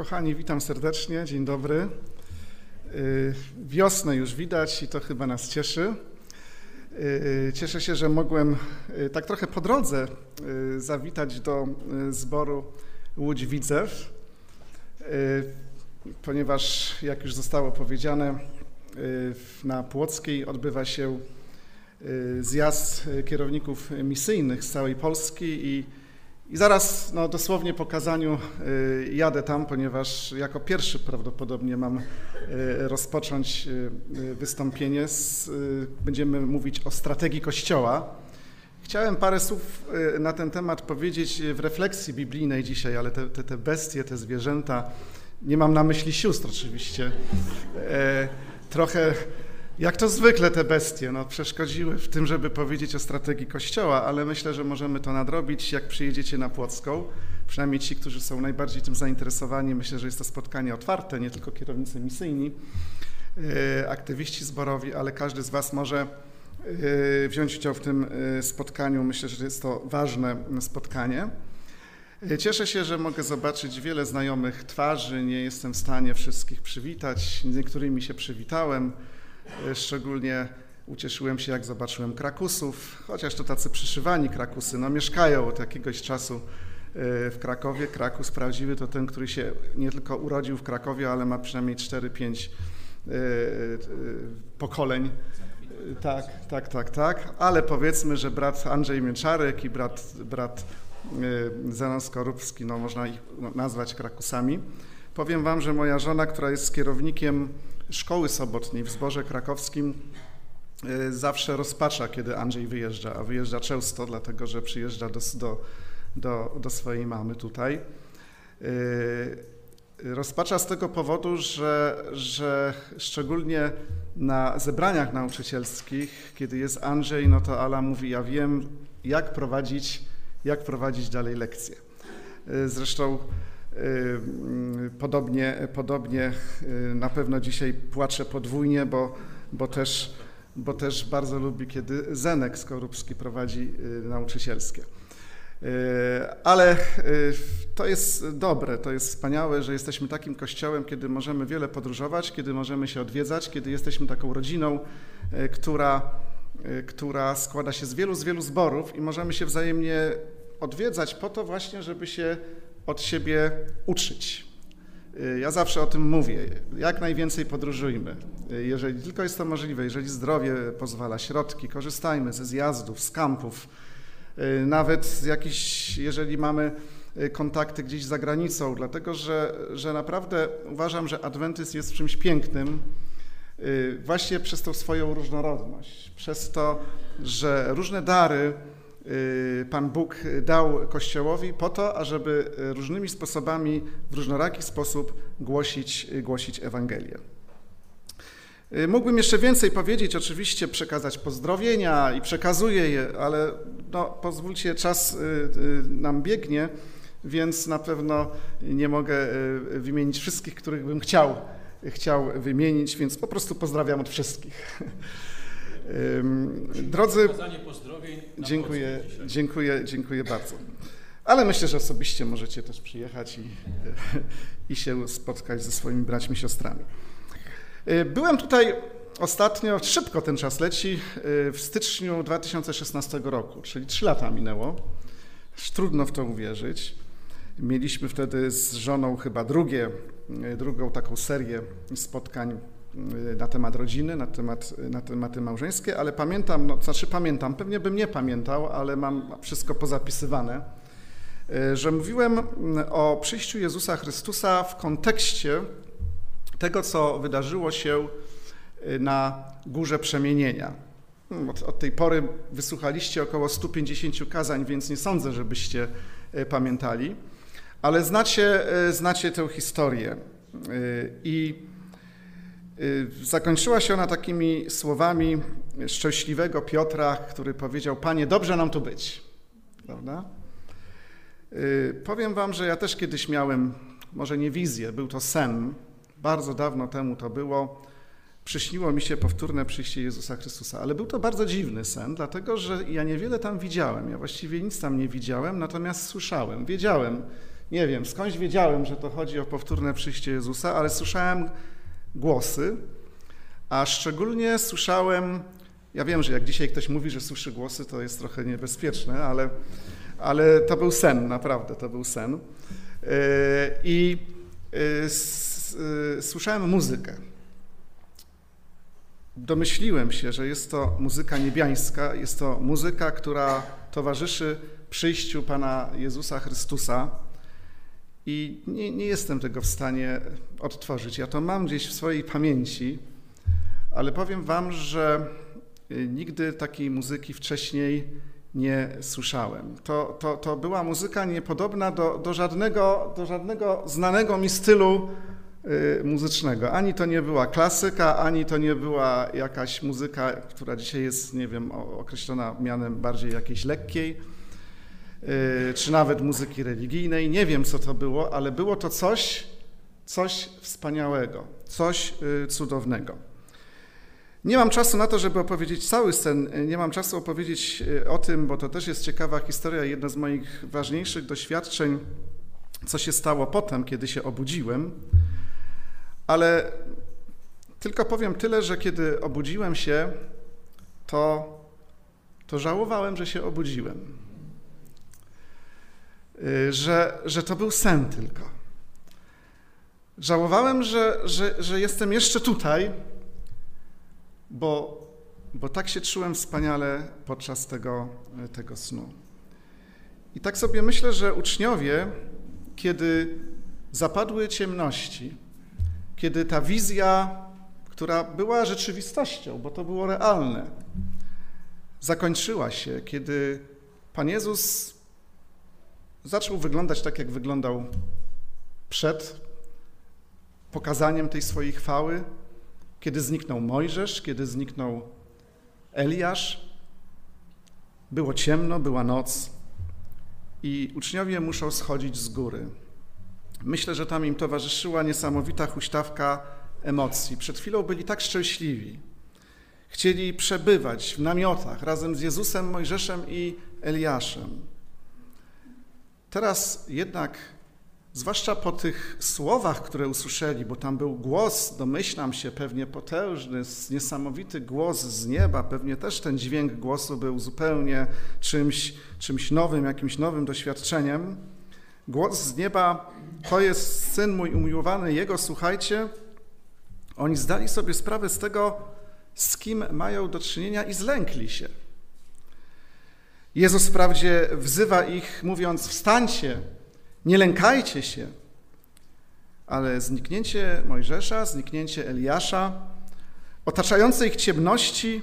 Kochani, witam serdecznie, dzień dobry. Y, wiosnę już widać i to chyba nas cieszy. Y, cieszę się, że mogłem y, tak trochę po drodze zawitać do zboru Łódź Widzew, ponieważ jak już zostało powiedziane, na Płockiej odbywa się zjazd kierowników misyjnych z całej Polski i i zaraz, no dosłownie po kazaniu y, jadę tam, ponieważ jako pierwszy prawdopodobnie mam y, rozpocząć y, wystąpienie. Z, będziemy mówić o strategii Kościoła. Chciałem parę słów na ten temat powiedzieć w refleksji biblijnej dzisiaj, ale te, te, te bestie, te zwierzęta, nie mam na myśli sióstr oczywiście, trochę jak to zwykle te bestie no, przeszkodziły w tym, żeby powiedzieć o strategii Kościoła, ale myślę, że możemy to nadrobić, jak przyjedziecie na Płocką. Przynajmniej ci, którzy są najbardziej tym zainteresowani. Myślę, że jest to spotkanie otwarte, nie tylko kierownicy misyjni, e, aktywiści zborowi, ale każdy z Was może e, wziąć udział w tym e, spotkaniu. Myślę, że jest to ważne spotkanie. Cieszę się, że mogę zobaczyć wiele znajomych twarzy. Nie jestem w stanie wszystkich przywitać. Z niektórymi się przywitałem. E, szczególnie ucieszyłem się, jak zobaczyłem Krakusów, chociaż to tacy przyszywani Krakusy, no mieszkają od jakiegoś czasu e, w Krakowie. Krakus prawdziwy to ten, który się nie tylko urodził w Krakowie, ale ma przynajmniej 4-5 e, pokoleń. Tak, tak, tak, tak, ale powiedzmy, że brat Andrzej Mieczarek i brat, brat Zenon Skorupski, no można ich nazwać Krakusami. Powiem wam, że moja żona, która jest kierownikiem szkoły sobotniej w zborze krakowskim e, zawsze rozpacza, kiedy Andrzej wyjeżdża, a wyjeżdża często, dlatego że przyjeżdża do, do, do, do swojej mamy tutaj. E, rozpacza z tego powodu, że, że szczególnie na zebraniach nauczycielskich, kiedy jest Andrzej, no to Ala mówi, ja wiem, jak prowadzić, jak prowadzić dalej lekcje. Zresztą Y, podobnie, podobnie y, na pewno dzisiaj płaczę podwójnie, bo, bo, też, bo też bardzo lubi, kiedy Zenek Skorupski prowadzi y, nauczycielskie. Ale to jest dobre, to jest wspaniałe, że jesteśmy takim kościołem, kiedy możemy wiele podróżować, kiedy możemy się odwiedzać, kiedy jesteśmy taką rodziną, która, która składa się z wielu, z wielu zborów i możemy się wzajemnie odwiedzać po to właśnie, żeby się od siebie uczyć. Y, ja zawsze o tym mówię. Jak najwięcej podróżujmy. Y, jeżeli tylko jest to możliwe, jeżeli zdrowie pozwala, środki, korzystajmy ze zjazdów, z kampów, y, nawet z jakichś, jeżeli mamy kontakty gdzieś za granicą, dlatego że, że naprawdę uważam, że adwentyzm jest czymś pięknym właśnie przez tą swoją różnorodność, przez to, że różne dary Pan Bóg dał Kościołowi po to, ażeby różnymi sposobami, w różnoraki sposób głosić, głosić Ewangelię. Y, mógłbym jeszcze więcej powiedzieć, oczywiście przekazać pozdrowienia i przekazuję je, ale no, pozwólcie, czas y, nam biegnie, więc na pewno nie mogę wymienić wszystkich, których bym chciał, chciał wymienić, więc po prostu pozdrawiam od wszystkich. Drodzy, dziękuję, dziękuję, dziękuję bardzo. Ale myślę, że osobiście możecie też przyjechać i, i się spotkać ze swoimi braćmi, siostrami. Y, byłem tutaj ostatnio, szybko ten czas leci, y, w styczniu 2016 roku, czyli trzy lata minęło. Trudno w to uwierzyć. Mieliśmy wtedy z żoną chyba drugie, y, drugą taką serię spotkań na temat rodziny, na, temat, na tematy małżeńskie, ale pamiętam, no, znaczy pamiętam, pewnie bym nie pamiętał, ale mam wszystko pozapisywane, y, że mówiłem mm, o przyjściu Jezusa Chrystusa w kontekście tego, co wydarzyło się y, na Górze Przemienienia. Hmm, od, od tej pory wysłuchaliście około 150 kazań, więc nie sądzę, żebyście pamiętali, ale znacie, znacie tę historię. I Y, zakończyła się ona takimi słowami szczęśliwego Piotra, który powiedział: Panie, dobrze nam tu być. Prawda? Y, powiem Wam, że ja też kiedyś miałem, może nie wizję, był to sen. Bardzo dawno temu to było. Przyśniło mi się powtórne przyjście Jezusa Chrystusa, ale był to bardzo dziwny sen, dlatego że ja niewiele tam widziałem. Ja właściwie nic tam nie widziałem, natomiast słyszałem, wiedziałem, Nie wiem, skądś wiedziałem, że to chodzi o powtórne przyjście Jezusa, ale słyszałem głosy, a szczególnie słyszałem, ja wiem, że jak dzisiaj ktoś mówi, że słyszy głosy, to jest trochę niebezpieczne, ale, ale to był sen, naprawdę, to był sen. E, I e, słyszałem muzykę. Domyśliłem się, że jest to muzyka niebiańska, jest to muzyka, która towarzyszy przyjściu Pana Jezusa Chrystusa. I nie, nie, jestem tego w stanie odtworzyć. Ja to mam gdzieś w swojej pamięci, ale powiem Wam, że y, nigdy takiej muzyki wcześniej nie słyszałem. To, to, to była muzyka niepodobna do, do, żadnego, do żadnego znanego mi stylu y, muzycznego. Ani to nie była klasyka, ani to nie była jakaś muzyka, która dzisiaj jest, nie wiem, określona mianem bardziej jakiejś lekkiej czy nawet muzyki religijnej. Nie wiem, co to było, ale było to coś, coś wspaniałego, coś y, cudownego. Nie mam czasu na to, żeby opowiedzieć cały sen, nie mam czasu opowiedzieć y, o tym, bo to też jest ciekawa historia, jedno z moich ważniejszych doświadczeń, co się stało potem, kiedy się obudziłem, ale tylko powiem tyle, że kiedy obudziłem się, to, to żałowałem, że się obudziłem. Y, że, że to był sen tylko. Żałowałem, że, że, że jestem jeszcze tutaj, bo, bo tak się czułem wspaniale podczas tego, tego snu. I tak sobie myślę, że uczniowie, kiedy zapadły ciemności, kiedy ta wizja, która była rzeczywistością, bo to było realne, zakończyła się, kiedy Pan Jezus zaczął wyglądać tak, jak wyglądał przed pokazaniem tej swojej chwały, kiedy zniknął Mojżesz, kiedy zniknął Eliasz. Było ciemno, była noc i uczniowie muszą schodzić z góry. Myślę, że tam im towarzyszyła niesamowita huśtawka emocji. Przed chwilą byli tak szczęśliwi. Chcieli przebywać w namiotach razem z Jezusem, Mojżeszem i Eliaszem. Teraz jednak, zwłaszcza po tych słowach, które usłyszeli, bo tam był głos, domyślam się, pewnie potężny, niesamowity głos z nieba, pewnie też ten dźwięk głosu był zupełnie czymś, czymś nowym, jakimś nowym doświadczeniem. Głos z nieba, to jest syn mój umiłowany, jego słuchajcie. Oni zdali sobie sprawę z tego, z kim mają do czynienia i zlękli się. Jezus wprawdzie wzywa ich, mówiąc: Wstańcie, nie lękajcie się. Ale zniknięcie Mojżesza, zniknięcie Eliasza, otaczające ich ciemności,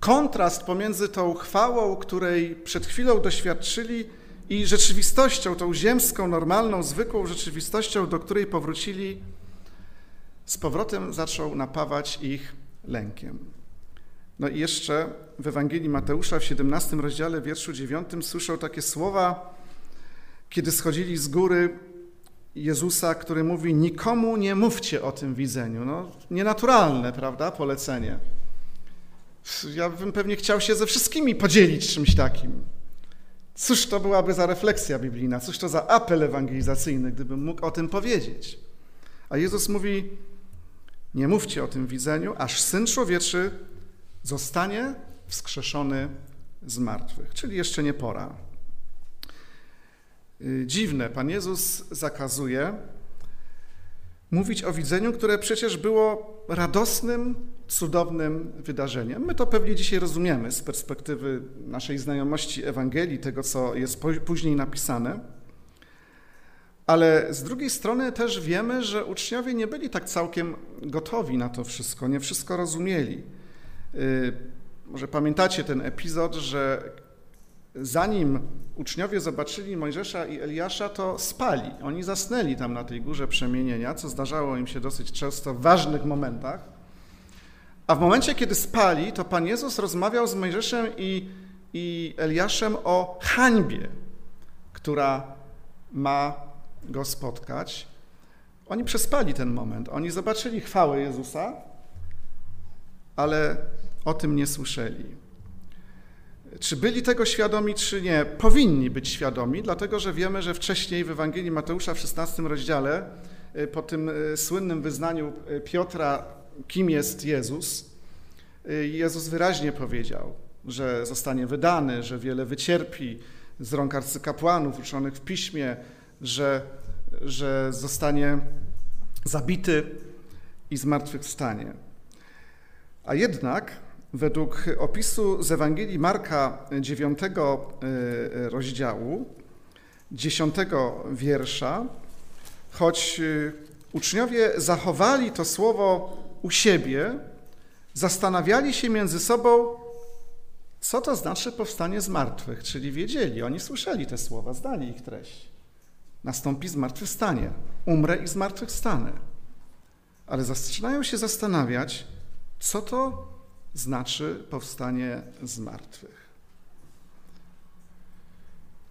kontrast pomiędzy tą chwałą, której przed chwilą doświadczyli, i rzeczywistością, tą ziemską, normalną, zwykłą rzeczywistością, do której powrócili, z powrotem zaczął napawać ich lękiem. No i jeszcze w Ewangelii Mateusza w 17 rozdziale, wierszu 9 słyszał takie słowa, kiedy schodzili z góry Jezusa, który mówi: Nikomu nie mówcie o tym widzeniu. No, nienaturalne, prawda? Polecenie. Ja bym pewnie chciał się ze wszystkimi podzielić czymś takim. Cóż to byłaby za refleksja biblijna, cóż to za apel ewangelizacyjny, gdybym mógł o tym powiedzieć. A Jezus mówi: Nie mówcie o tym widzeniu, aż syn człowieczy zostanie wskrzeszony z martwych, czyli jeszcze nie pora. Y, dziwne, Pan Jezus zakazuje mówić o widzeniu, które przecież było radosnym, cudownym wydarzeniem. My to pewnie dzisiaj rozumiemy z perspektywy naszej znajomości Ewangelii, tego co jest później napisane. Ale z drugiej strony też wiemy, że uczniowie nie byli tak całkiem gotowi na to wszystko, nie wszystko rozumieli. Y, może pamiętacie ten epizod, że zanim uczniowie zobaczyli Mojżesza i Eliasza, to spali. Oni zasnęli tam na tej górze przemienienia, co zdarzało im się dosyć często w ważnych momentach. A w momencie, kiedy spali, to Pan Jezus rozmawiał z Mojżeszem i, i Eliaszem o hańbie, która ma go spotkać. Oni przespali ten moment. Oni zobaczyli chwałę Jezusa, ale o tym nie słyszeli. Czy byli tego świadomi, czy nie? Powinni być świadomi, dlatego że wiemy, że wcześniej w Ewangelii Mateusza w 16 rozdziale, y, po tym y, słynnym wyznaniu y, Piotra, kim jest Jezus, Jezus wyraźnie powiedział, że zostanie wydany, że wiele wycierpi z rąk arcykapłanów uczonych w piśmie, że, że zostanie zabity i zmartwychwstanie. A jednak według opisu z Ewangelii Marka 9 e, rozdziału, 10 wiersza, choć e, uczniowie zachowali to słowo u siebie, zastanawiali się między sobą, co to znaczy powstanie z martwych, czyli wiedzieli, oni słyszeli te słowa, zdali ich treść. Nastąpi zmartwychwstanie, umrę i zmartwychwstanę. Ale zaczynają się zastanawiać, co to znaczy powstanie z martwych.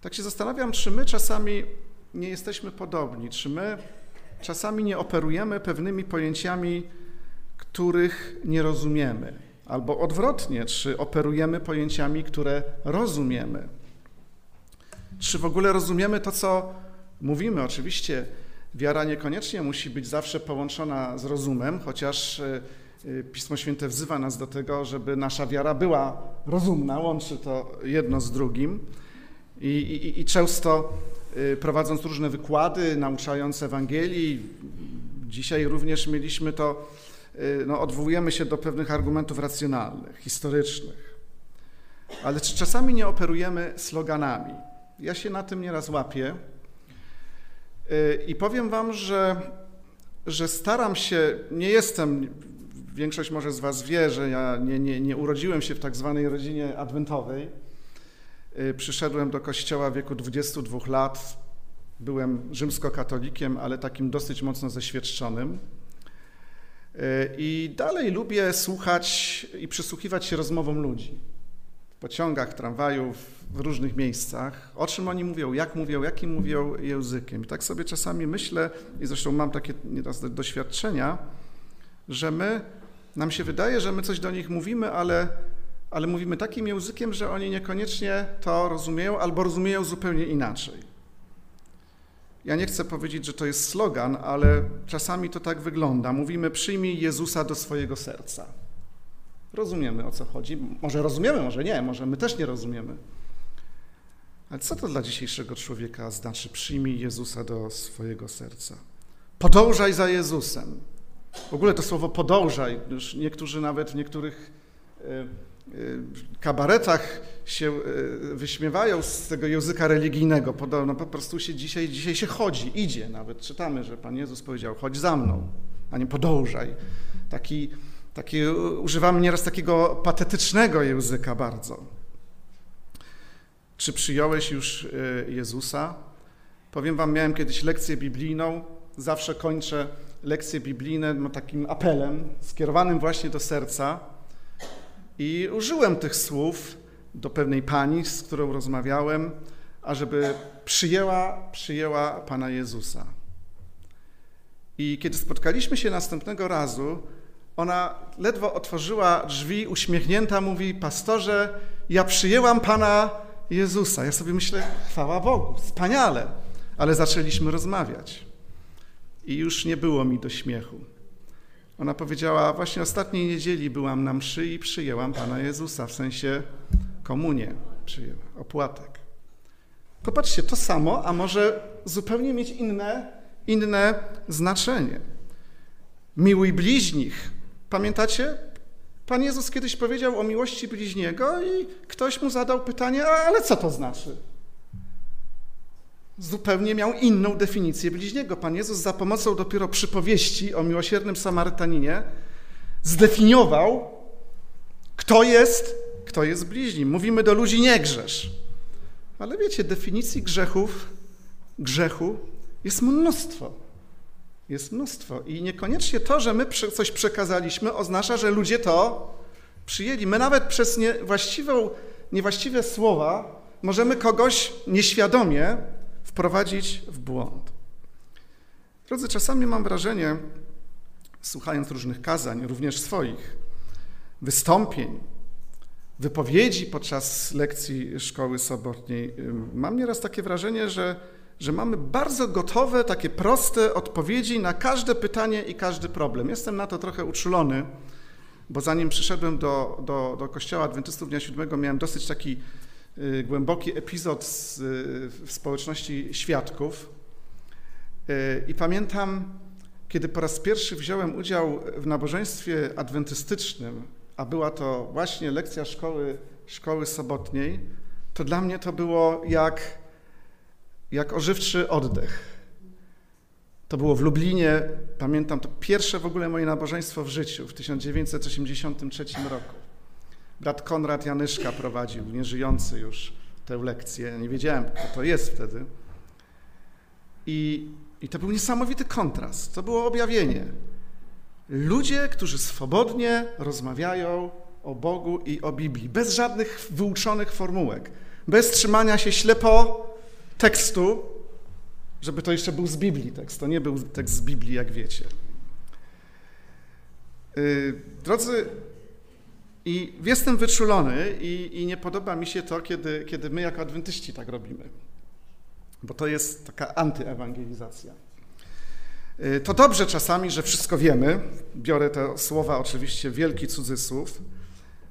Tak się zastanawiam, czy my czasami nie jesteśmy podobni, czy my czasami nie operujemy pewnymi pojęciami, których nie rozumiemy, albo odwrotnie, czy operujemy pojęciami, które rozumiemy. Czy w ogóle rozumiemy to, co mówimy? Oczywiście wiara niekoniecznie musi być zawsze połączona z rozumem, chociaż e, Pismo Święte wzywa nas do tego, żeby nasza wiara była rozumna, łączy to jedno z drugim. I, i, i często y, prowadząc różne wykłady, nauczając Ewangelii, dzisiaj również mieliśmy to, y, no, odwołujemy się do pewnych argumentów racjonalnych, historycznych. Ale czy czasami nie operujemy sloganami? Ja się na tym nieraz łapię i powiem Wam, że, że staram się, nie jestem Większość może z Was wie, że ja nie, nie, nie urodziłem się w tak zwanej rodzinie adwentowej. Y, przyszedłem do kościoła w wieku 22 lat. Byłem rzymskokatolikiem, ale takim dosyć mocno zeświadczonym. Y, I dalej lubię słuchać i przysłuchiwać się rozmowom ludzi. W pociągach, tramwaju, w różnych miejscach. O czym oni mówią, jak mówią, jakim mówią językiem. I tak sobie czasami myślę, i zresztą mam takie nieraz doświadczenia, że my nam się wydaje, że my coś do nich mówimy, ale, ale mówimy takim językiem, że oni niekoniecznie to rozumieją albo rozumieją zupełnie inaczej. Ja nie chcę powiedzieć, że to jest slogan, ale czasami to tak wygląda. Mówimy: Przyjmij Jezusa do swojego serca. Rozumiemy o co chodzi. Może rozumiemy, może nie, może my też nie rozumiemy. Ale co to dla dzisiejszego człowieka znaczy: przyjmij Jezusa do swojego serca? Podążaj za Jezusem. W ogóle to słowo podążaj, już niektórzy nawet w niektórych e, e, kabaretach się e, wyśmiewają z tego języka religijnego. No po prostu się dzisiaj, dzisiaj się chodzi, idzie nawet. Czytamy, że Pan Jezus powiedział, chodź za mną, a nie podążaj. Taki, taki, używamy nieraz takiego patetycznego języka bardzo. Czy przyjąłeś już Jezusa? Powiem wam, miałem kiedyś lekcję biblijną, zawsze kończę lekcje biblijne no, takim apelem skierowanym właśnie do serca i użyłem tych słów do pewnej pani, z którą rozmawiałem, ażeby przyjęła, przyjęła Pana Jezusa. I kiedy spotkaliśmy się następnego razu, ona ledwo otworzyła drzwi, uśmiechnięta, mówi: Pastorze, ja przyjęłam Pana Jezusa. Ja sobie myślę: chwała Bogu, wspaniale. Ale zaczęliśmy rozmawiać i już nie było mi do śmiechu. Ona powiedziała, właśnie ostatniej niedzieli byłam na mszy i przyjęłam Pana Jezusa, w sensie komunię przyjęła, opłatek. Popatrzcie, to samo, a może zupełnie mieć inne, inne znaczenie. Miłuj bliźnich. Pamiętacie? Pan Jezus kiedyś powiedział o miłości bliźniego i ktoś mu zadał pytanie, ale co to znaczy? Zupełnie miał inną definicję bliźniego. Pan Jezus za pomocą dopiero przypowieści o miłosiernym Samarytaninie zdefiniował, kto jest, kto jest bliźnim. Mówimy do ludzi nie grzesz. Ale wiecie, definicji grzechów, grzechu jest mnóstwo. Jest mnóstwo. I niekoniecznie to, że my coś przekazaliśmy, oznacza, że ludzie to przyjęli. My nawet przez niewłaściwe słowa możemy kogoś nieświadomie wprowadzić w błąd. Drodzy, czasami mam wrażenie, słuchając różnych kazań, również swoich, wystąpień, wypowiedzi podczas lekcji szkoły sobotniej, mam nieraz takie wrażenie, że, że mamy bardzo gotowe, takie proste odpowiedzi na każde pytanie i każdy problem. Jestem na to trochę uczulony, bo zanim przyszedłem do, do, do Kościoła Adwentystów Dnia Siódmego, miałem dosyć taki y, głęboki epizod z, w społeczności świadków. Y, I pamiętam, kiedy po raz pierwszy wziąłem udział w nabożeństwie adwentystycznym, a była to właśnie lekcja szkoły, szkoły sobotniej, to dla mnie to było jak, jak ożywczy oddech. To było w Lublinie, pamiętam, to pierwsze w ogóle moje nabożeństwo w życiu w 1983 roku. Brat Konrad Janyszka prowadził, nieżyjący już, tę lekcję. Nie wiedziałem, kto to jest wtedy. I, I to był niesamowity kontrast, to było objawienie. Ludzie, którzy swobodnie rozmawiają o Bogu i o Biblii, bez żadnych wyuczonych formułek, bez trzymania się ślepo tekstu, żeby to jeszcze był z Biblii tekst, to nie był tekst z Biblii, jak wiecie. Yy, drodzy, i jestem wyczulony i, i, nie podoba mi się to, kiedy, kiedy my jako adwentyści tak robimy, bo to jest taka antyewangelizacja. Y, to dobrze czasami, że wszystko wiemy. Biorę te słowa oczywiście wielki cudzysłów.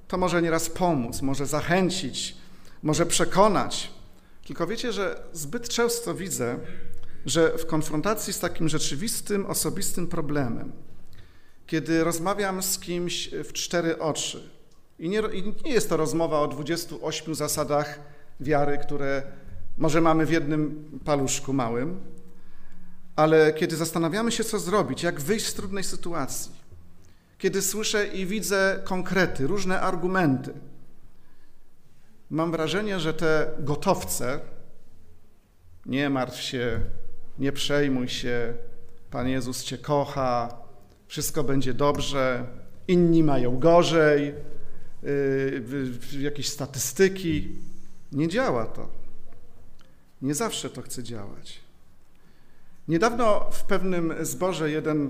To może nieraz pomóc, może zachęcić, może przekonać. Tylko wiecie, że zbyt często widzę, że w konfrontacji z takim rzeczywistym, osobistym problemem, kiedy rozmawiam z kimś w cztery oczy, i nie, i nie jest to rozmowa o 28 zasadach wiary, które może mamy w jednym paluszku małym, ale kiedy zastanawiamy się, co zrobić, jak wyjść z trudnej sytuacji, kiedy słyszę i widzę konkrety, różne argumenty, mam wrażenie, że te gotowce, nie martw się, nie przejmuj się, Pan Jezus Cię kocha, wszystko będzie dobrze, inni mają gorzej, yy, jakieś statystyki. Nie działa to. Nie zawsze to chce działać. Niedawno w pewnym zborze jeden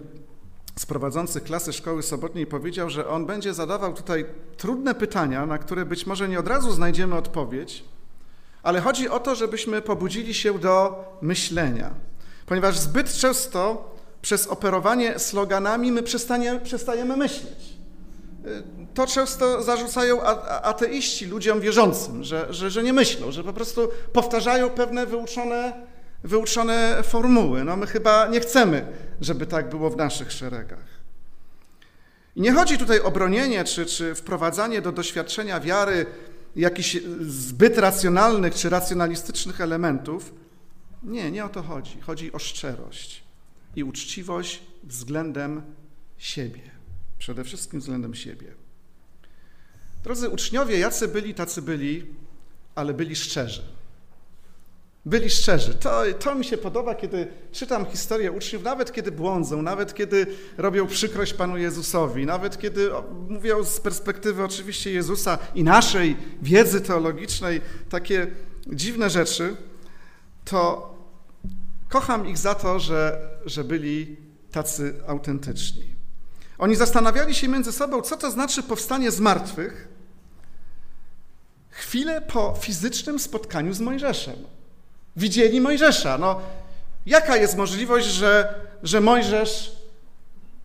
z prowadzących klasy szkoły sobotniej powiedział, że on będzie zadawał tutaj trudne pytania, na które być może nie od razu znajdziemy odpowiedź, ale chodzi o to, żebyśmy pobudzili się do myślenia, ponieważ zbyt często przez operowanie sloganami my przestajemy myśleć. To często zarzucają ateiści ludziom wierzącym, że, że, że nie myślą, że po prostu powtarzają pewne wyuczone wyuczone formuły. No my chyba nie chcemy, żeby tak było w naszych szeregach. I nie chodzi tutaj o bronienie czy, czy wprowadzanie do doświadczenia wiary jakichś zbyt racjonalnych czy racjonalistycznych elementów. Nie, nie o to chodzi. Chodzi o szczerość i uczciwość względem siebie. Przede wszystkim względem siebie. Drodzy uczniowie, jacy byli, tacy byli, ale byli szczerzy. Byli szczerzy. To, to mi się podoba, kiedy czytam historię uczniów, nawet kiedy błądzą, nawet kiedy robią przykrość Panu Jezusowi, nawet kiedy mówią z perspektywy oczywiście Jezusa i naszej wiedzy teologicznej takie dziwne rzeczy, to kocham ich za to, że, że byli tacy autentyczni. Oni zastanawiali się między sobą, co to znaczy powstanie z martwych, chwilę po fizycznym spotkaniu z Mojżeszem widzieli Mojżesza. No, jaka jest możliwość, że, że Mojżesz,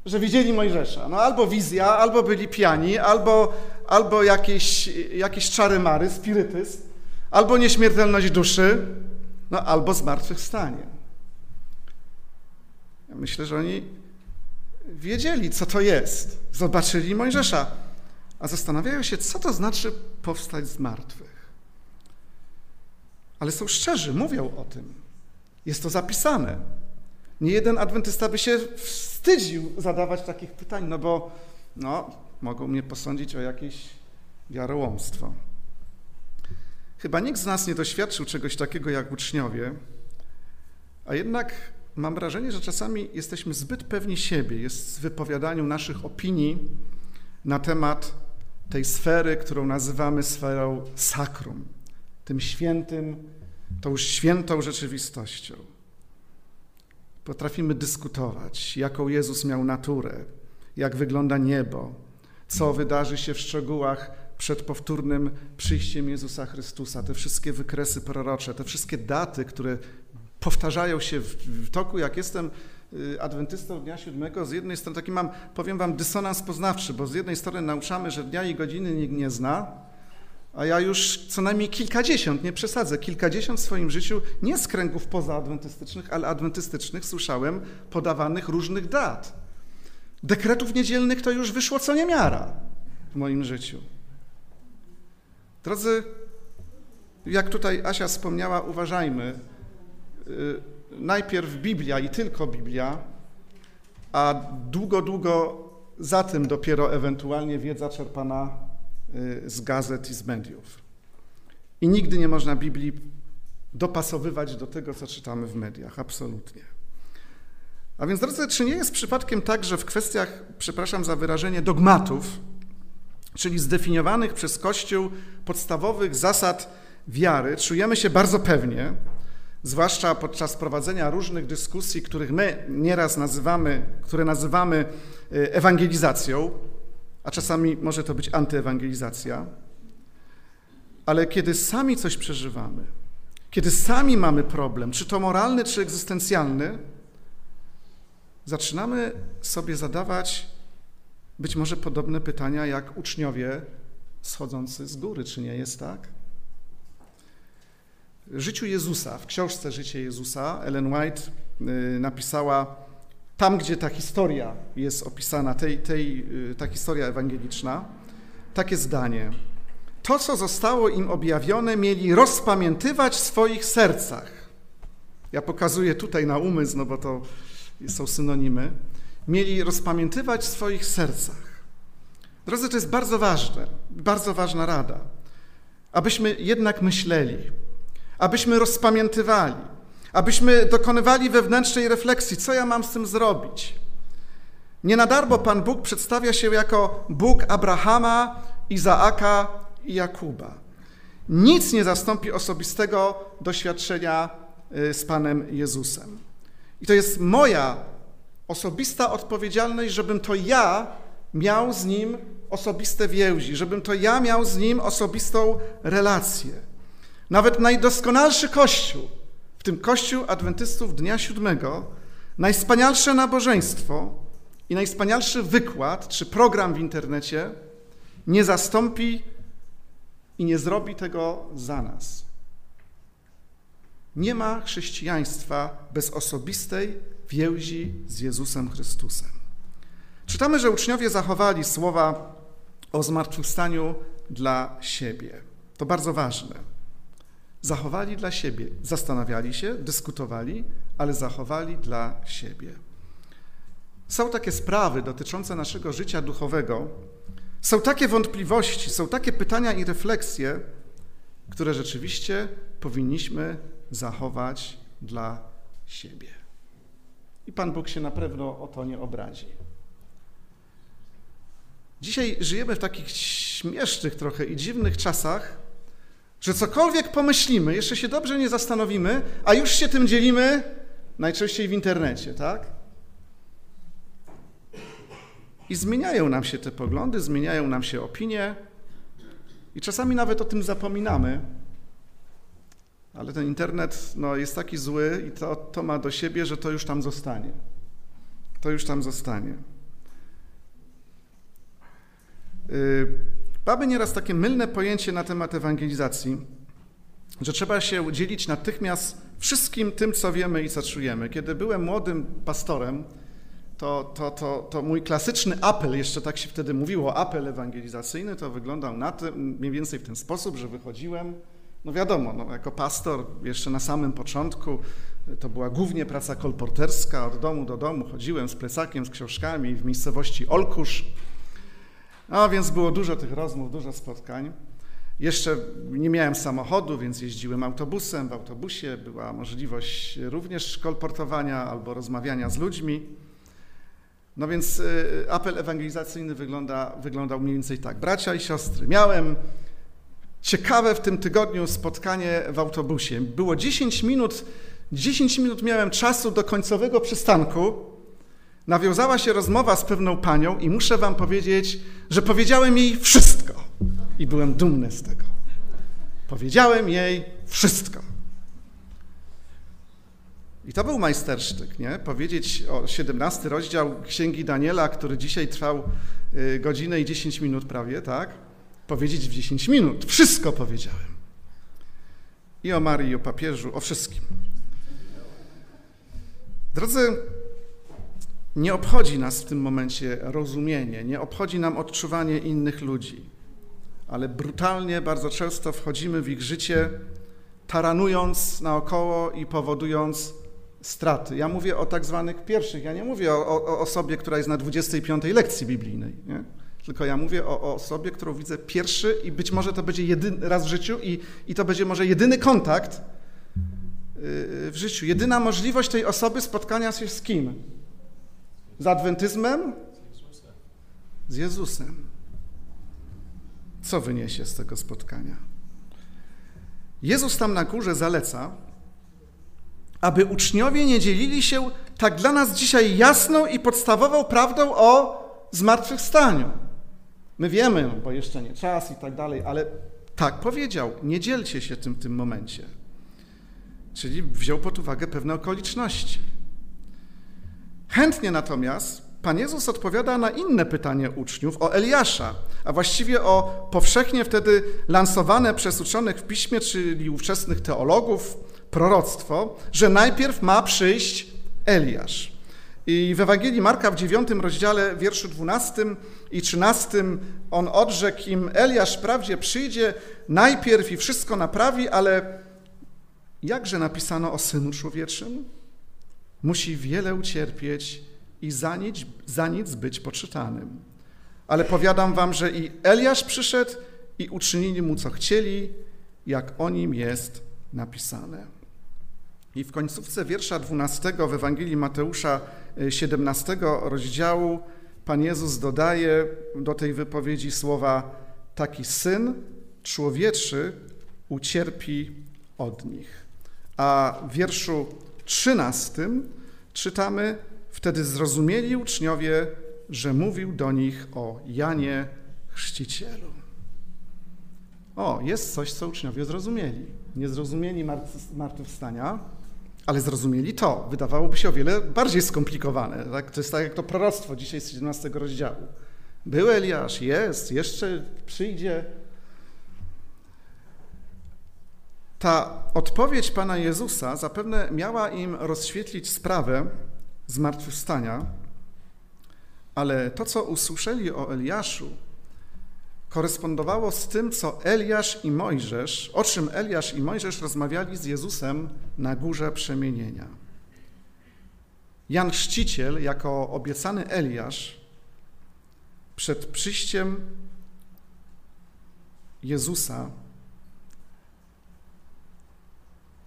że widzieli Mojżesza? No albo wizja, albo byli pijani, albo, albo jakieś, jakieś czary mary, spirytyzm, albo nieśmiertelność duszy, no albo zmartwychwstanie. Ja myślę, że oni wiedzieli, co to jest. Zobaczyli Mojżesza, a zastanawiają się, co to znaczy powstać z martwych ale są szczerzy, mówią o tym. Jest to zapisane. Nie jeden adwentysta by się wstydził zadawać takich pytań, no bo no, mogą mnie posądzić o jakieś wiarołomstwo. Chyba nikt z nas nie doświadczył czegoś takiego jak uczniowie, a jednak mam wrażenie, że czasami jesteśmy zbyt pewni siebie, jest w wypowiadaniu naszych opinii na temat tej sfery, którą nazywamy sferą sakrum, tym świętym, tą świętą rzeczywistością. Potrafimy dyskutować, jaką Jezus miał naturę, jak wygląda niebo, co wydarzy się w szczegółach przed powtórnym przyjściem Jezusa Chrystusa, te wszystkie wykresy prorocze, te wszystkie daty, które powtarzają się w, w toku, jak jestem y, adwentystą dnia siódmego, z jednej strony taki mam, powiem wam, dysonans poznawczy, bo z jednej strony nauczamy, że dnia i godziny nikt nie zna, a ja już co najmniej kilkadziesiąt, nie przesadzę, kilkadziesiąt w swoim życiu, nie z kręgów pozaadwentystycznych, ale adwentystycznych słyszałem podawanych różnych dat. Dekretów niedzielnych to już wyszło co niemiara w moim życiu. Drodzy, jak tutaj Asia wspomniała, uważajmy. Y, najpierw Biblia i tylko Biblia, a długo, długo za tym dopiero ewentualnie wiedza czerpana y, z gazet i z mediów. I nigdy nie można Biblii dopasowywać do tego, co czytamy w mediach. Absolutnie. A więc, drodzy, czy nie jest przypadkiem tak, że w kwestiach, przepraszam za wyrażenie, dogmatów, czyli zdefiniowanych przez Kościół podstawowych zasad wiary, czujemy się bardzo pewnie, zwłaszcza podczas prowadzenia różnych dyskusji, których my nieraz nazywamy, które nazywamy y, ewangelizacją, a czasami może to być antyewangelizacja, ale kiedy sami coś przeżywamy, kiedy sami mamy problem, czy to moralny, czy egzystencjalny, zaczynamy sobie zadawać być może podobne pytania jak uczniowie schodzący z góry, czy nie jest tak? Życiu Jezusa, w książce Życie Jezusa, Ellen White y, napisała tam, gdzie ta historia jest opisana, tej, tej, y, ta historia ewangeliczna, takie zdanie. To, co zostało im objawione, mieli rozpamiętywać w swoich sercach. Ja pokazuję tutaj na umysł, no bo to są synonimy, mieli rozpamiętywać w swoich sercach. Drodzy, to jest bardzo ważne, bardzo ważna rada, abyśmy jednak myśleli, abyśmy rozpamiętywali, abyśmy dokonywali wewnętrznej refleksji, co ja mam z tym zrobić. Nie na darmo Pan Bóg przedstawia się jako Bóg Abrahama, Izaaka i Jakuba. Nic nie zastąpi osobistego doświadczenia y, z Panem Jezusem. I to jest moja osobista odpowiedzialność, żebym to ja miał z Nim osobiste więzi, żebym to ja miał z Nim osobistą relację. Nawet najdoskonalszy Kościół, w tym Kościół Adwentystów Dnia Siódmego, najwspanialsze nabożeństwo i najwspanialszy wykład czy program w internecie nie zastąpi i nie zrobi tego za nas. Nie ma chrześcijaństwa bez osobistej więzi z Jezusem Chrystusem. Czytamy, że uczniowie zachowali słowa o zmartwychwstaniu dla siebie. To bardzo ważne. Zachowali dla siebie, zastanawiali się, dyskutowali, ale zachowali dla siebie. Są takie sprawy dotyczące naszego życia duchowego, są takie wątpliwości, są takie pytania i refleksje, które rzeczywiście powinniśmy zachować dla siebie. I Pan Bóg się na pewno o to nie obrazi. Dzisiaj żyjemy w takich śmiesznych trochę i dziwnych czasach, że cokolwiek pomyślimy, jeszcze się dobrze nie zastanowimy, a już się tym dzielimy najczęściej w internecie, tak? I zmieniają nam się te poglądy, zmieniają nam się opinie, i czasami nawet o tym zapominamy, ale ten internet no, jest taki zły i to, to ma do siebie, że to już tam zostanie. To już tam zostanie. Yy, mamy nieraz takie mylne pojęcie na temat ewangelizacji, że trzeba się dzielić natychmiast wszystkim tym, co wiemy i co czujemy. Kiedy byłem młodym pastorem, to, to, to, to mój klasyczny apel, jeszcze tak się wtedy mówiło, apel ewangelizacyjny, to wyglądał na tym, mniej więcej w ten sposób, że wychodziłem no wiadomo, no, jako pastor jeszcze na samym początku to była głównie praca kolporterska, od domu do domu chodziłem z plecakiem, z książkami w miejscowości Olkusz. A więc było dużo tych rozmów, dużo spotkań. Jeszcze nie miałem samochodu, więc jeździłem autobusem. W autobusie była możliwość również kolportowania albo rozmawiania z ludźmi. No więc y, apel ewangelizacyjny wygląda, wyglądał mniej więcej tak. Bracia i siostry, miałem ciekawe w tym tygodniu spotkanie w autobusie. Było 10 minut, 10 minut miałem czasu do końcowego przystanku. Nawiązała się rozmowa z pewną panią i muszę wam powiedzieć, że powiedziałem jej wszystko. I byłem dumny z tego. Powiedziałem jej wszystko. I to był majstersztyk, nie? Powiedzieć o 17 rozdział Księgi Daniela, który dzisiaj trwał y, godzinę i 10 minut prawie, tak? Powiedzieć w 10 minut. Wszystko powiedziałem. I o Marii, i o papieżu, o wszystkim. Drodzy, nie obchodzi nas w tym momencie rozumienie, nie obchodzi nam odczuwanie innych ludzi, ale brutalnie bardzo często wchodzimy w ich życie, taranując naokoło i powodując straty. Ja mówię o tak zwanych pierwszych, ja nie mówię o, o osobie, która jest na 25 lekcji biblijnej, nie? tylko ja mówię o, o, osobie, którą widzę pierwszy i być może to będzie jedyny raz w życiu i, i to będzie może jedyny kontakt yy, w życiu. Jedyna możliwość tej osoby spotkania się z kim? Z adwentyzmem? Z Jezusem. Co wyniesie z tego spotkania? Jezus tam na górze zaleca, aby uczniowie nie dzielili się tak dla nas dzisiaj jasną i podstawową prawdą o zmartwychwstaniu. My wiemy, no, bo jeszcze nie czas i tak dalej, ale tak powiedział, nie dzielcie się tym w tym momencie. Czyli wziął pod uwagę pewne okoliczności. Chętnie natomiast Pan Jezus odpowiada na inne pytanie uczniów o Eliasza, a właściwie o powszechnie wtedy lansowane przez uczonych w piśmie, czyli ówczesnych teologów, proroctwo, że najpierw ma przyjść Eliasz. I w Ewangelii Marka w 9 rozdziale, wierszu 12 i 13 on odrzekł im, Eliasz wprawdzie przyjdzie najpierw i wszystko naprawi, ale jakże napisano o Synu Człowieczym? Musi wiele ucierpieć i za nic, za nic być poczytanym. Ale powiadam wam, że i Eliasz przyszedł i uczynili mu, co chcieli, jak o nim jest napisane. I w końcówce wiersza 12 w Ewangelii Mateusza 17 y, rozdziału Pan Jezus dodaje do tej wypowiedzi słowa taki syn człowieczy ucierpi od nich. A w wierszu 13 czytamy wtedy zrozumieli uczniowie, że mówił do nich o Janie Chrzcicielu. O, jest coś, co uczniowie zrozumieli. Nie zrozumieli martwychwstania, ale zrozumieli to. Wydawałoby się o wiele bardziej skomplikowane. Tak? To jest tak jak to proroctwo dzisiaj z 17 rozdziału. Był Eliasz, jest, jeszcze przyjdzie. Ta odpowiedź Pana Jezusa zapewne miała im rozświetlić sprawę zmartwychwstania, ale to, co usłyszeli o Eliaszu, korespondowało z tym, co Eliasz i Mojżesz, o czym Eliasz i Mojżesz rozmawiali z Jezusem na górze przemienienia. Jan Chrzciciel, jako obiecany Eliasz, przed przyjściem Jezusa,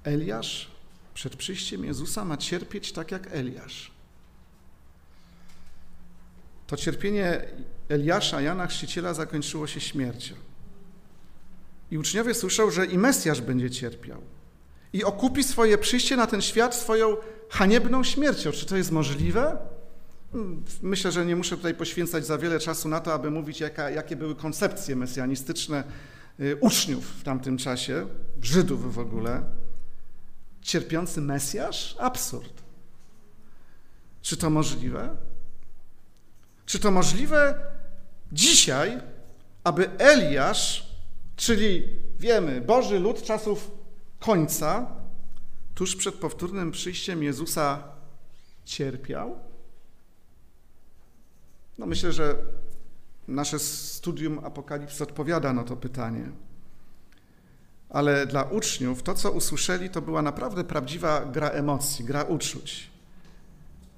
Eliasz przed przyjściem Jezusa ma cierpieć tak jak Eliasz. To cierpienie Eliasza, Jana Chrzciciela zakończyło się śmiercią. I uczniowie słyszą, że i Mesjasz będzie cierpiał. I okupi swoje przyjście na ten świat swoją haniebną śmiercią. Czy to jest możliwe? Hmm, myślę, że nie muszę tutaj poświęcać za wiele czasu na to, aby mówić, jaka, jakie były koncepcje mesjanistyczne y, uczniów w tamtym czasie, Żydów w ogóle. Cierpiący Mesjasz? Absurd. Czy to możliwe? Czy to możliwe dzisiaj, aby Eliasz, czyli wiemy, Boży lud czasów końca, tuż przed powtórnym przyjściem Jezusa cierpiał? No myślę, że nasze studium Apokalipsy odpowiada na to pytanie. Ale dla uczniów to, co usłyszeli, to była naprawdę prawdziwa gra emocji, gra uczuć.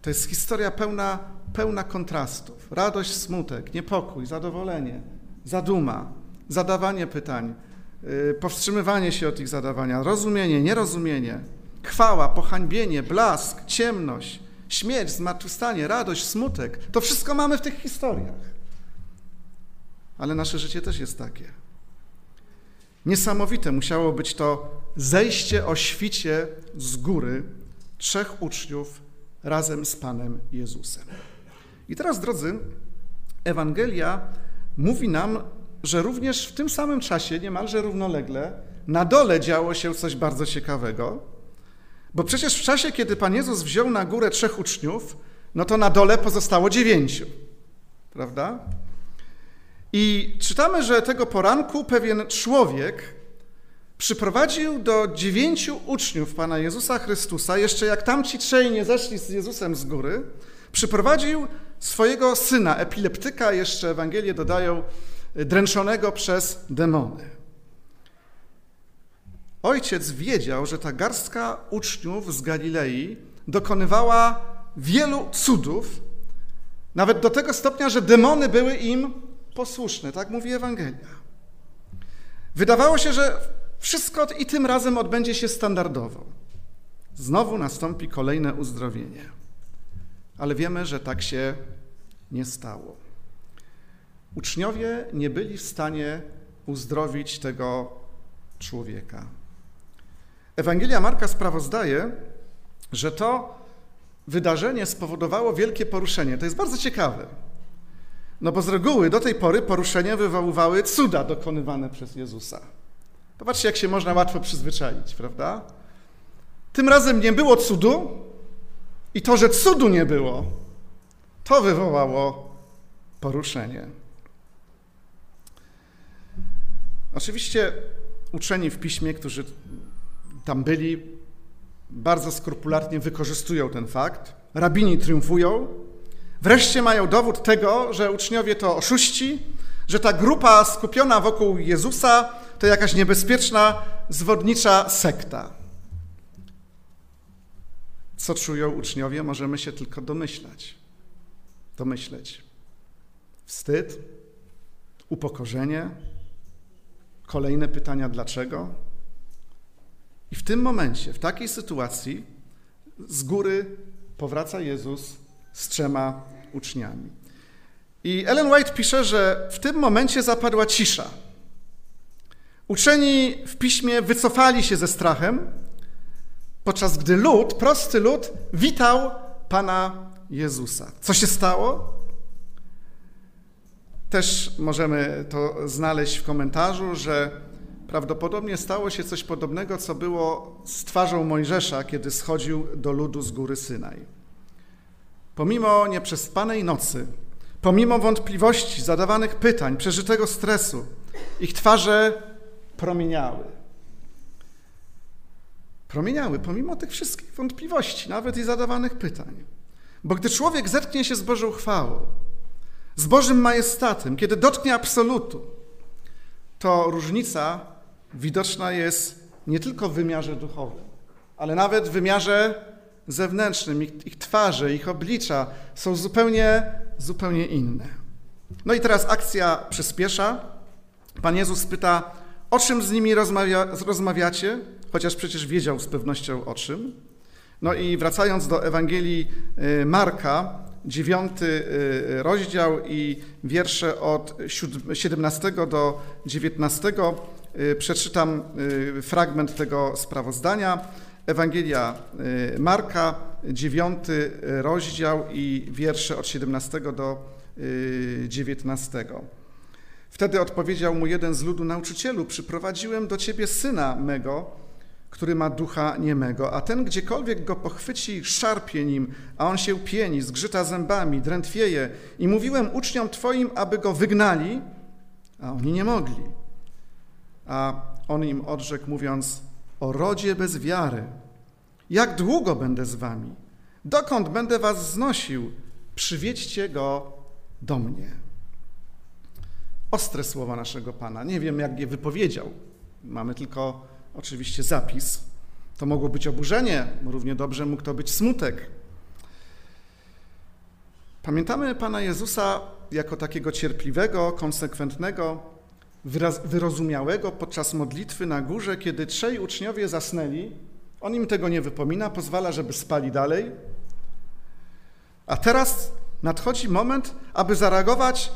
To jest historia pełna, pełna kontrastów. Radość, smutek, niepokój, zadowolenie, zaduma, zadawanie pytań, yy, powstrzymywanie się od ich zadawania, rozumienie, nierozumienie, chwała, pohańbienie, blask, ciemność, śmierć, zmartwychwstanie, radość, smutek. To wszystko mamy w tych historiach. Ale nasze życie też jest takie. Niesamowite musiało być to zejście o świcie z góry trzech uczniów razem z Panem Jezusem. I teraz, drodzy, Ewangelia mówi nam że również w tym samym czasie, niemalże równolegle, na dole działo się coś bardzo ciekawego, bo przecież w czasie, kiedy Pan Jezus wziął na górę trzech uczniów, no to na dole pozostało dziewięciu, prawda? I czytamy, że tego poranku pewien człowiek przyprowadził do dziewięciu uczniów Pana Jezusa Chrystusa, jeszcze jak tamci trzej nie zeszli z Jezusem z góry, przyprowadził swojego syna, epileptyka, jeszcze Ewangelie dodają, dręczonego przez demony. Ojciec wiedział, że ta garstka uczniów z Galilei dokonywała wielu cudów, nawet do tego stopnia, że demony były im posłuszne, tak mówi Ewangelia. Wydawało się, że wszystko i tym razem odbędzie się standardowo. Znowu nastąpi kolejne uzdrowienie. Ale wiemy, że tak się nie stało. Uczniowie nie byli w stanie uzdrowić tego człowieka. Ewangelia Marka sprawozdaje, że to wydarzenie spowodowało wielkie poruszenie. To jest bardzo ciekawe. No bo z reguły do tej pory poruszenia wywoływały cuda dokonywane przez Jezusa. Popatrzcie, jak się można łatwo przyzwyczaić, prawda? Tym razem nie było cudu i to, że cudu nie było, to wywołało poruszenie. Oczywiście uczeni w piśmie, którzy tam byli, bardzo skrupulatnie wykorzystują ten fakt. Rabini triumfują. Wreszcie mają dowód tego, że uczniowie to oszuści, że ta grupa skupiona wokół Jezusa to jakaś niebezpieczna, zwodnicza sekta. Co czują uczniowie, możemy się tylko domyślać. Domyśleć. Wstyd, upokorzenie, kolejne pytania dlaczego. I w tym momencie, w takiej sytuacji, z góry powraca Jezus z trzema uczniami. I Ellen White pisze, że w tym momencie zapadła cisza. Uczeni w piśmie wycofali się ze strachem, podczas gdy lud, prosty lud, witał Pana Jezusa. Co się stało? Też możemy to znaleźć w komentarzu, że prawdopodobnie stało się coś podobnego, co było z twarzą Mojżesza, kiedy schodził do ludu z góry Synaj. Pomimo nieprzespanej nocy, pomimo wątpliwości, zadawanych pytań, przeżytego stresu, ich twarze promieniały. Promieniały, pomimo tych wszystkich wątpliwości, nawet i zadawanych pytań. Bo gdy człowiek zetknie się z Bożą chwałą, z Bożym majestatem, kiedy dotknie absolutu, to różnica widoczna jest nie tylko w wymiarze duchowym, ale nawet w wymiarze zewnętrznym. Ich, ich twarze, ich oblicza są zupełnie, zupełnie inne. No i teraz akcja przyspiesza. Pan Jezus pyta, o czym z nimi rozmawia, rozmawiacie? Chociaż przecież wiedział z pewnością o czym. No i wracając do Ewangelii y, Marka, dziewiąty y, rozdział i wiersze od 17 do 19 Y, przeczytam fragment tego sprawozdania. Ewangelia y, Marka, dziewiąty rozdział i wiersze od 17 do 19. Wtedy odpowiedział mu jeden z ludu, nauczycielu, przyprowadziłem do ciebie syna mego, który ma ducha niemego, a ten gdziekolwiek go pochwyci, szarpie nim, a on się pieni, zgrzyta zębami, drętwieje. I mówiłem uczniom twoim, aby go wygnali, a oni nie mogli a on im odrzekł, mówiąc: O rodzie bez wiary, jak długo będę z wami? Dokąd będę was znosił? Przywiedźcie go do mnie. Ostre słowa naszego Pana. Nie wiem, jak je wypowiedział. Mamy tylko oczywiście zapis. To mogło być oburzenie, równie dobrze mógł to być smutek. Pamiętamy Pana Jezusa jako takiego cierpliwego, konsekwentnego, wyrozumiałego podczas modlitwy na górze, kiedy trzej uczniowie zasnęli. On im tego nie wypomina, pozwala, żeby spali dalej. A teraz nadchodzi moment, aby zareagować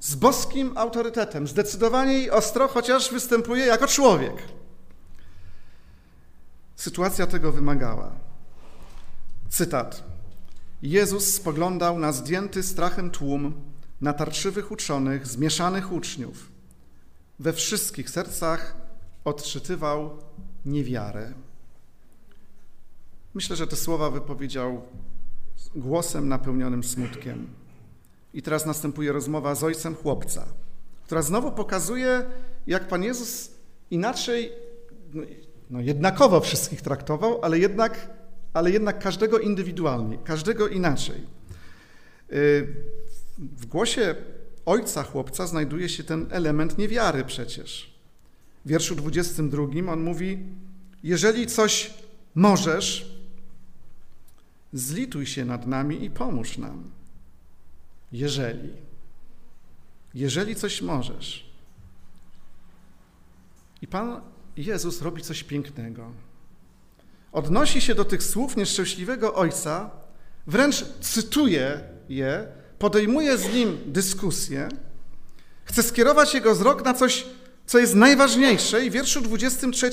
z boskim autorytetem, zdecydowanie i ostro, chociaż występuje jako człowiek. Sytuacja tego wymagała. Cytat. Jezus spoglądał na zdjęty strachem tłum, natarczywych uczonych, zmieszanych uczniów. We wszystkich sercach odczytywał niewiarę. Myślę, że te słowa wypowiedział głosem napełnionym smutkiem. I teraz następuje rozmowa z ojcem chłopca, która znowu pokazuje, jak Pan Jezus inaczej, no, no jednakowo wszystkich traktował, ale jednak, ale jednak każdego indywidualnie, każdego inaczej. Y, w głosie ojca chłopca znajduje się ten element niewiary przecież. W wierszu 22 on mówi: Jeżeli coś możesz, zlituj się nad nami i pomóż nam. Jeżeli, jeżeli coś możesz. I Pan Jezus robi coś pięknego. Odnosi się do tych słów nieszczęśliwego ojca, wręcz cytuje je, podejmuje z nim dyskusję, chce skierować jego wzrok na coś, co jest najważniejsze i w wierszu 23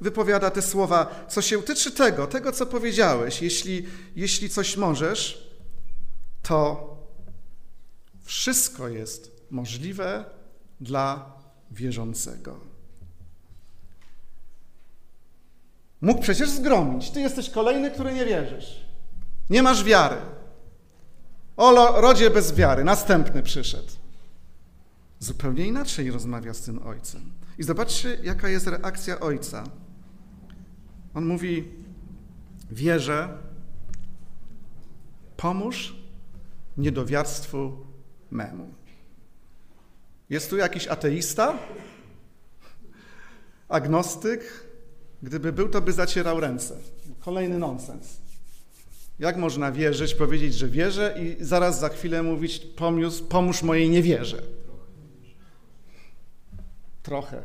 wypowiada te słowa, co się tyczy tego, tego co powiedziałeś, jeśli, jeśli coś możesz, to wszystko jest możliwe dla wierzącego. Mógł przecież zgromić. Ty jesteś kolejny, który nie wierzysz. Nie masz wiary. O rodzie bez wiary. Następny przyszedł. Zupełnie inaczej rozmawia z tym ojcem. I zobaczcie, jaka jest reakcja ojca. On mówi: Wierzę, pomóż niedowiarstwu memu. Jest tu jakiś ateista? Agnostyk? Gdyby był, to by zacierał ręce. Kolejny nonsens. Jak można wierzyć, powiedzieć, że wierzę i zaraz za chwilę mówić, pomóż, pomóż mojej niewierze? Trochę.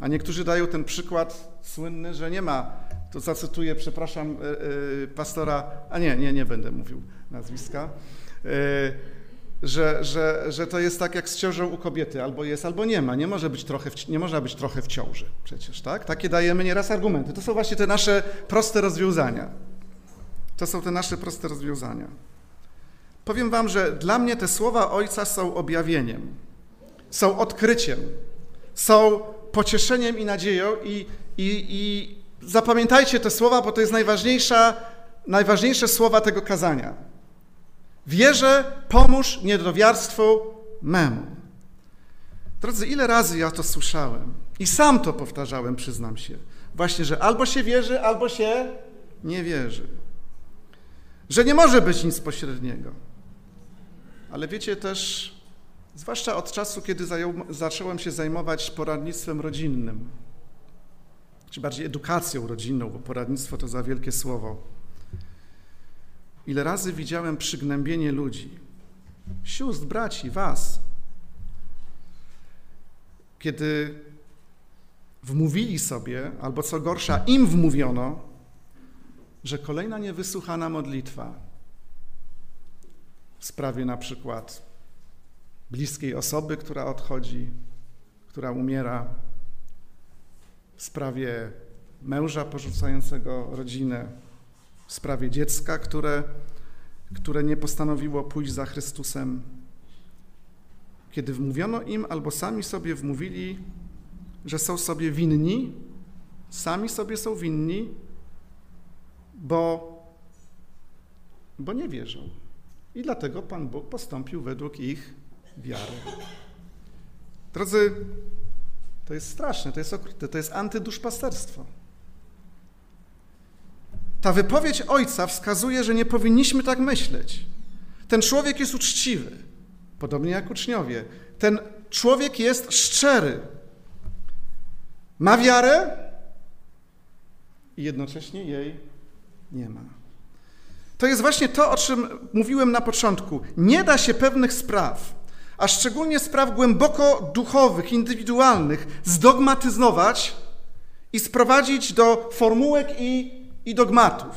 A niektórzy dają ten przykład słynny, że nie ma, to zacytuję, przepraszam, yy, pastora, a nie, nie, nie będę mówił nazwiska, yy, że, że, że to jest tak jak z ciążą u kobiety, albo jest, albo nie ma. Nie może być trochę w, nie można być trochę w ciąży przecież, tak? Takie dajemy nieraz argumenty. To są właśnie te nasze proste rozwiązania. To są te nasze proste rozwiązania. Powiem wam, że dla mnie te słowa Ojca są objawieniem, są odkryciem, są pocieszeniem i nadzieją i, i, i zapamiętajcie te słowa, bo to jest najważniejsza, najważniejsze słowa tego kazania. Wierzę, pomóż niedowiarstwu memu. Drodzy, ile razy ja to słyszałem i sam to powtarzałem, przyznam się. Właśnie, że albo się wierzy, albo się nie wierzy. Że nie może być nic pośredniego. Ale wiecie też, zwłaszcza od czasu, kiedy zacząłem się zajmować poradnictwem rodzinnym, czy bardziej edukacją rodzinną, bo poradnictwo to za wielkie słowo Ile razy widziałem przygnębienie ludzi, sióstr, braci, was, kiedy wmówili sobie, albo co gorsza, im wmówiono, że kolejna niewysłuchana modlitwa w sprawie na przykład bliskiej osoby, która odchodzi, która umiera, w sprawie męża porzucającego rodzinę, w sprawie dziecka, które, które nie postanowiło pójść za Chrystusem. Kiedy wmówiono im, albo sami sobie wmówili, że są sobie winni, sami sobie są winni, bo, bo nie wierzą. I dlatego Pan Bóg postąpił według ich wiary. Drodzy, to jest straszne, to jest okrutne, to jest antyduszpasterstwo. Ta wypowiedź ojca wskazuje, że nie powinniśmy tak myśleć. Ten człowiek jest uczciwy, podobnie jak uczniowie. Ten człowiek jest szczery. Ma wiarę i jednocześnie jej nie ma. To jest właśnie to, o czym mówiłem na początku. Nie da się pewnych spraw, a szczególnie spraw głęboko duchowych, indywidualnych, zdogmatyzować i sprowadzić do formułek i i dogmatów.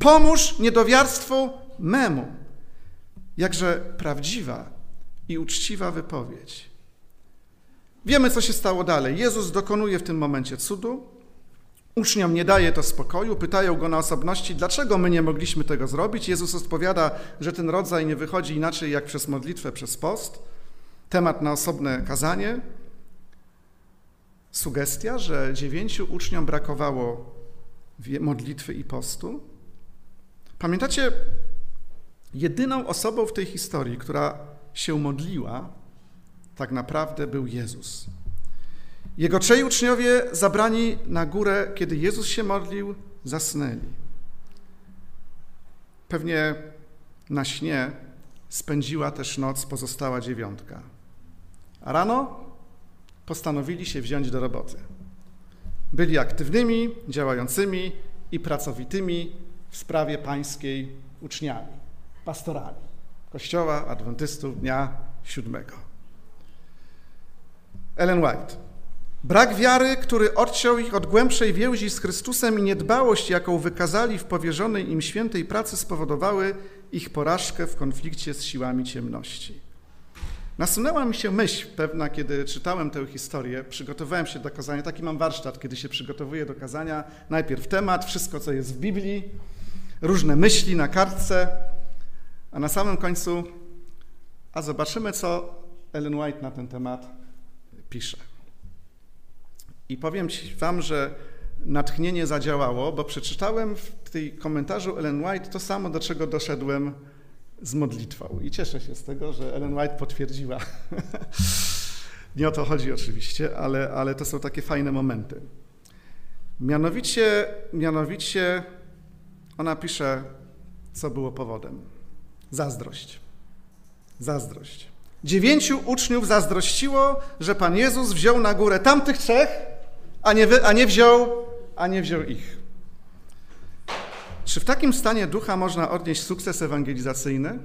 Pomóż niedowiarstwu memu. Jakże prawdziwa i uczciwa wypowiedź. Wiemy, co się stało dalej. Jezus dokonuje w tym momencie cudu. Uczniom nie daje to spokoju, pytają go na osobności, dlaczego my nie mogliśmy tego zrobić. Jezus odpowiada, że ten rodzaj nie wychodzi inaczej jak przez modlitwę, przez post. temat na osobne kazanie. Sugestia, że dziewięciu uczniom brakowało modlitwy i postu. Pamiętacie, jedyną osobą w tej historii, która się modliła, tak naprawdę był Jezus. Jego trzej uczniowie zabrani na górę, kiedy Jezus się modlił, zasnęli. Pewnie na śnie spędziła też noc pozostała dziewiątka. A rano postanowili się wziąć do roboty. Byli aktywnymi, działającymi i pracowitymi w sprawie pańskiej uczniami, pastorami Kościoła Adwentystów Dnia Siódmego. Ellen White. Brak wiary, który odciął ich od głębszej więzi z Chrystusem i niedbałość, jaką wykazali w powierzonej im świętej pracy, spowodowały ich porażkę w konflikcie z siłami ciemności. Nasunęła mi się myśl pewna, kiedy czytałem tę historię, przygotowałem się do kazania. Taki mam warsztat, kiedy się przygotowuję do kazania. Najpierw temat, wszystko, co jest w Biblii, różne myśli na kartce, a na samym końcu, a zobaczymy, co Ellen White na ten temat pisze. I powiem ci wam, że natchnienie zadziałało, bo przeczytałem w tej komentarzu Ellen White to samo, do czego doszedłem z modlitwą. I cieszę się z tego, że Ellen White potwierdziła. Nie o to chodzi oczywiście, ale, ale to są takie fajne momenty. Mianowicie, mianowicie ona pisze, co było powodem. Zazdrość. Zazdrość. Dziewięciu uczniów zazdrościło, że Pan Jezus wziął na górę tamtych trzech, a nie, a nie, wziął, a nie wziął ich. Czy w takim stanie ducha można odnieść sukces ewangelizacyjny?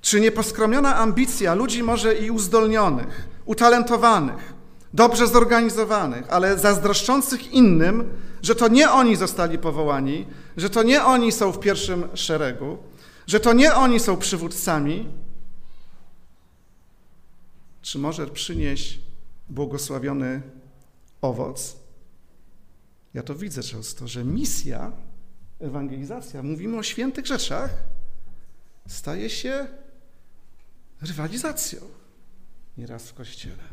Czy nieposkromiona ambicja ludzi może i uzdolnionych, utalentowanych, dobrze zorganizowanych, ale zazdroszczących innym, że to nie oni zostali powołani, że to nie oni są w pierwszym szeregu, że to nie oni są przywódcami, czy może przynieść błogosławiony owoc? Ja to widzę często, że misja ewangelizacja, mówimy o świętych rzeczach, staje się rywalizacją nieraz w kościele.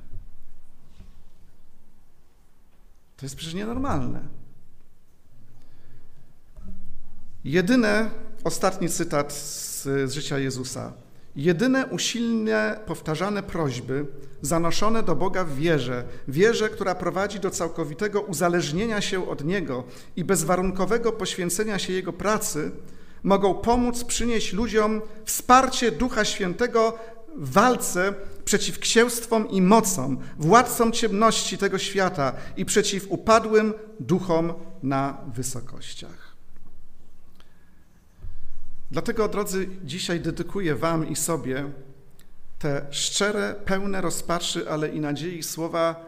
To jest przecież nienormalne. Jedyne, ostatni cytat z, z życia Jezusa. Jedyne usilnie powtarzane prośby zanoszone do Boga w wierze, wierze, która prowadzi do całkowitego uzależnienia się od Niego i bezwarunkowego poświęcenia się Jego pracy, mogą pomóc przynieść ludziom wsparcie Ducha Świętego w walce przeciw księstwom i mocom, władcom ciemności tego świata i przeciw upadłym duchom na wysokościach. Dlatego, drodzy, dzisiaj dedykuję Wam i sobie te szczere, pełne rozpaczy, ale i nadziei słowa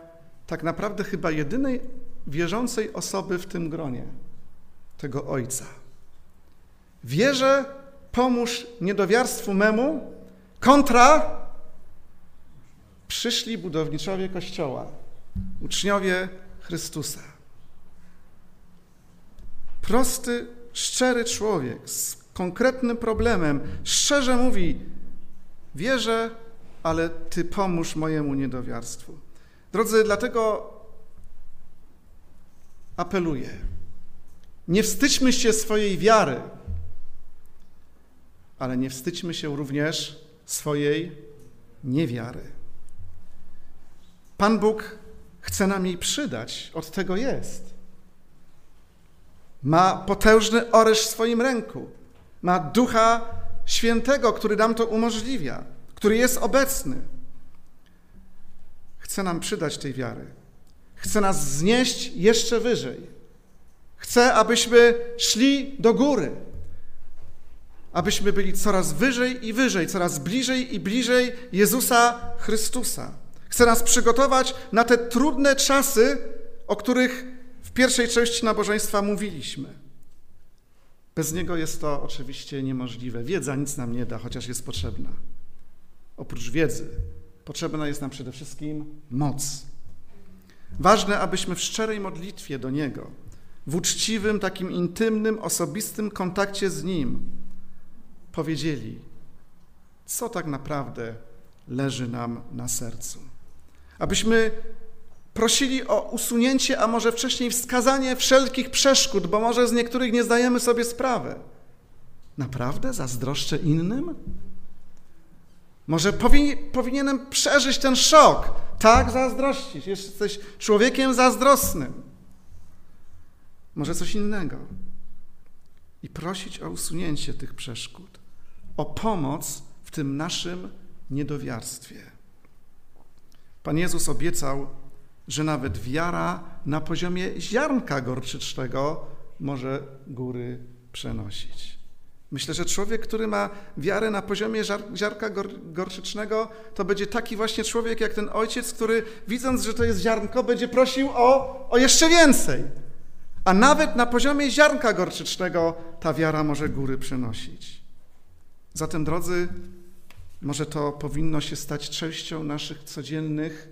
tak naprawdę chyba jedynej wierzącej osoby w tym gronie, tego Ojca. Wierzę, pomóż niedowiarstwu memu, kontra przyszli budowniczowie Kościoła, uczniowie Chrystusa. Prosty, szczery człowiek z konkretnym problemem, szczerze mówi: Wierzę, ale Ty pomóż mojemu niedowiarstwu. Drodzy, dlatego apeluję. Nie wstydźmy się swojej wiary, ale nie wstydźmy się również swojej niewiary. Pan Bóg chce nam jej przydać, od tego jest. Ma potężny oręż w swoim ręku ma Ducha Świętego, który nam to umożliwia, który jest obecny. Chce nam przydać tej wiary. Chce nas znieść jeszcze wyżej. Chce, abyśmy szli do góry. Abyśmy byli coraz wyżej i wyżej, coraz bliżej i bliżej Jezusa Chrystusa. Chce nas przygotować na te trudne czasy, o których w pierwszej części nabożeństwa mówiliśmy. Bez niego jest to oczywiście niemożliwe. Wiedza nic nam nie da, chociaż jest potrzebna. Oprócz wiedzy potrzebna jest nam przede wszystkim moc. Ważne, abyśmy w szczerej modlitwie do Niego, w uczciwym, takim intymnym, osobistym kontakcie z Nim powiedzieli, co tak naprawdę leży nam na sercu. Abyśmy prosili o usunięcie, a może wcześniej wskazanie wszelkich przeszkód, bo może z niektórych nie zdajemy sobie sprawy. Naprawdę zazdroszczę innym? Może powinienem przeżyć ten szok. Tak, zazdrościć. Jesteś człowiekiem zazdrosnym. Może coś innego. I prosić o usunięcie tych przeszkód, o pomoc w tym naszym niedowiarstwie. Pan Jezus obiecał, że nawet wiara na poziomie ziarnka gorczycznego może góry przenosić. Myślę, że człowiek, który ma wiarę na poziomie ziarnka gorczycznego, to będzie taki właśnie człowiek jak ten ojciec, który widząc, że to jest ziarnko, będzie prosił o, o jeszcze więcej. A nawet na poziomie ziarnka gorczycznego ta wiara może góry przenosić. Zatem, drodzy, może to powinno się stać częścią naszych codziennych,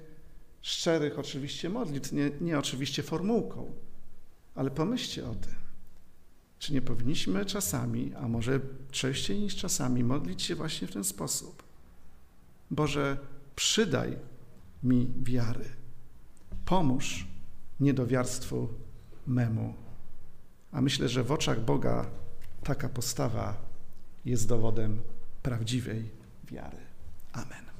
szczerych oczywiście modlitw, nie, nie oczywiście formułką, ale pomyślcie o tym. Czy nie powinniśmy czasami, a może częściej niż czasami, modlić się właśnie w ten sposób? Boże, przydaj mi wiary. Pomóż niedowiarstwu memu. A myślę, że w oczach Boga taka postawa jest dowodem prawdziwej wiary. Amen.